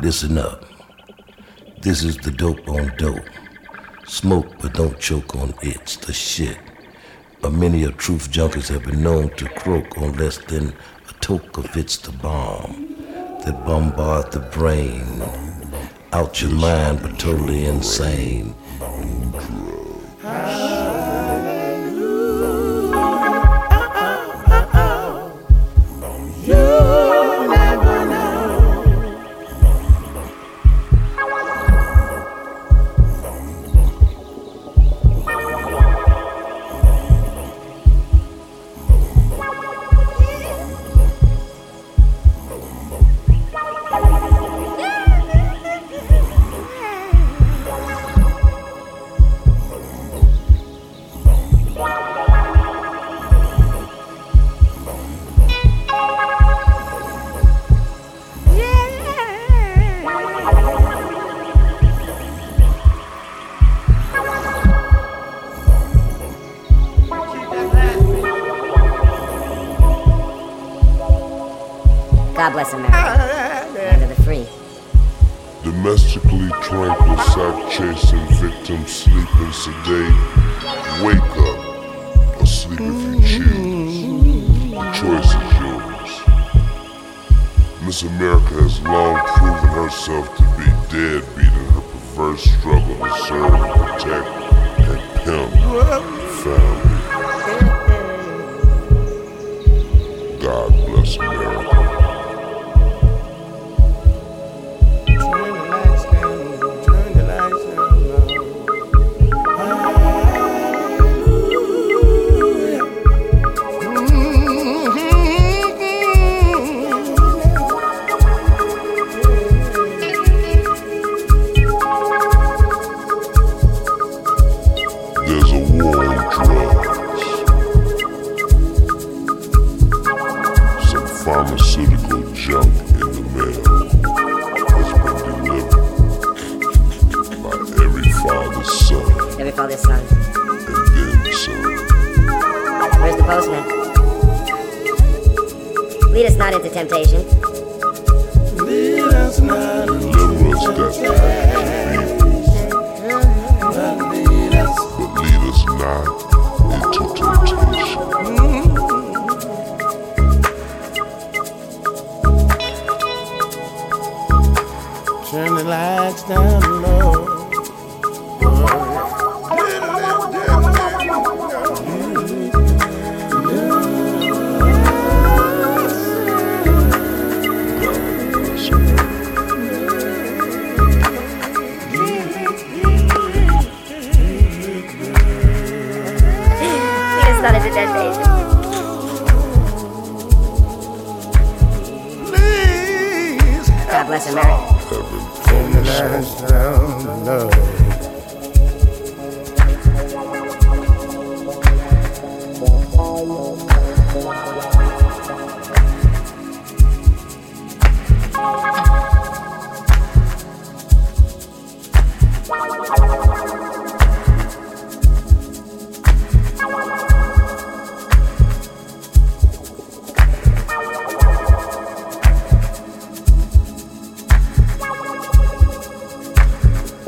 Listen up. This is the dope on dope. Smoke but don't choke on it's the shit. But many of truth junkies have been known to croak on less than a toke of it's the bomb that bombard the brain. Out your mind but totally insane.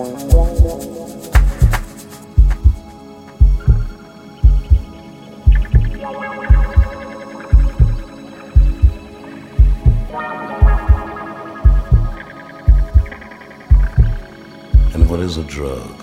And what is a drug?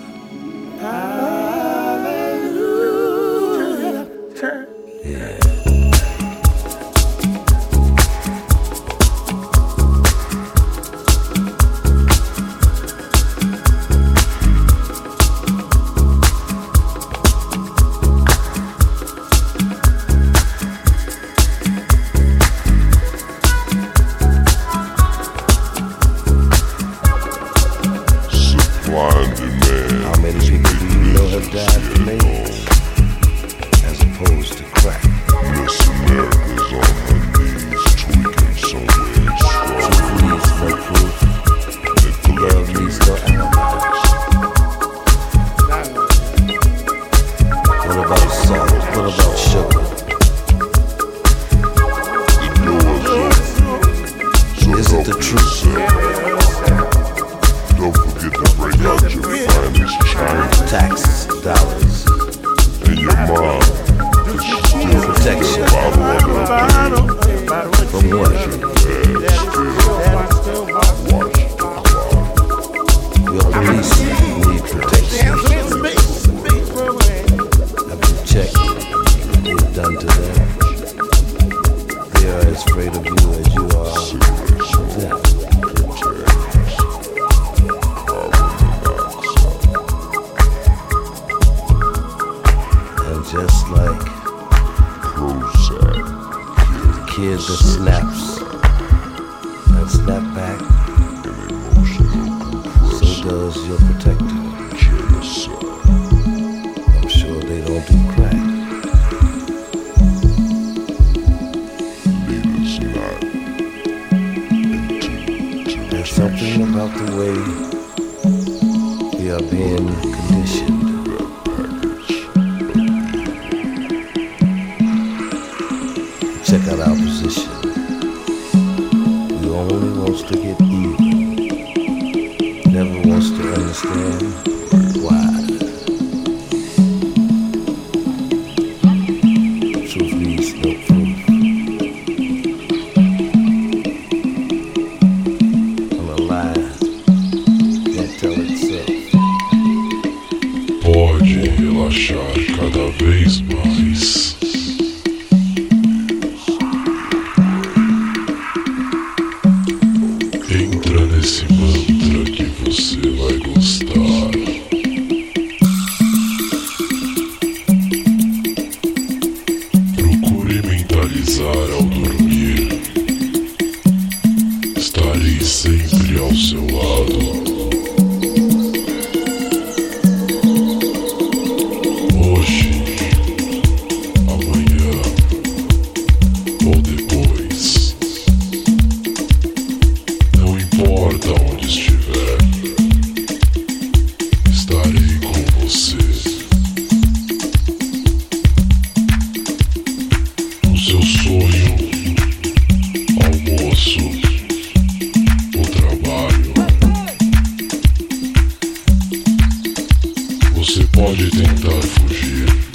Gitarre fugiert.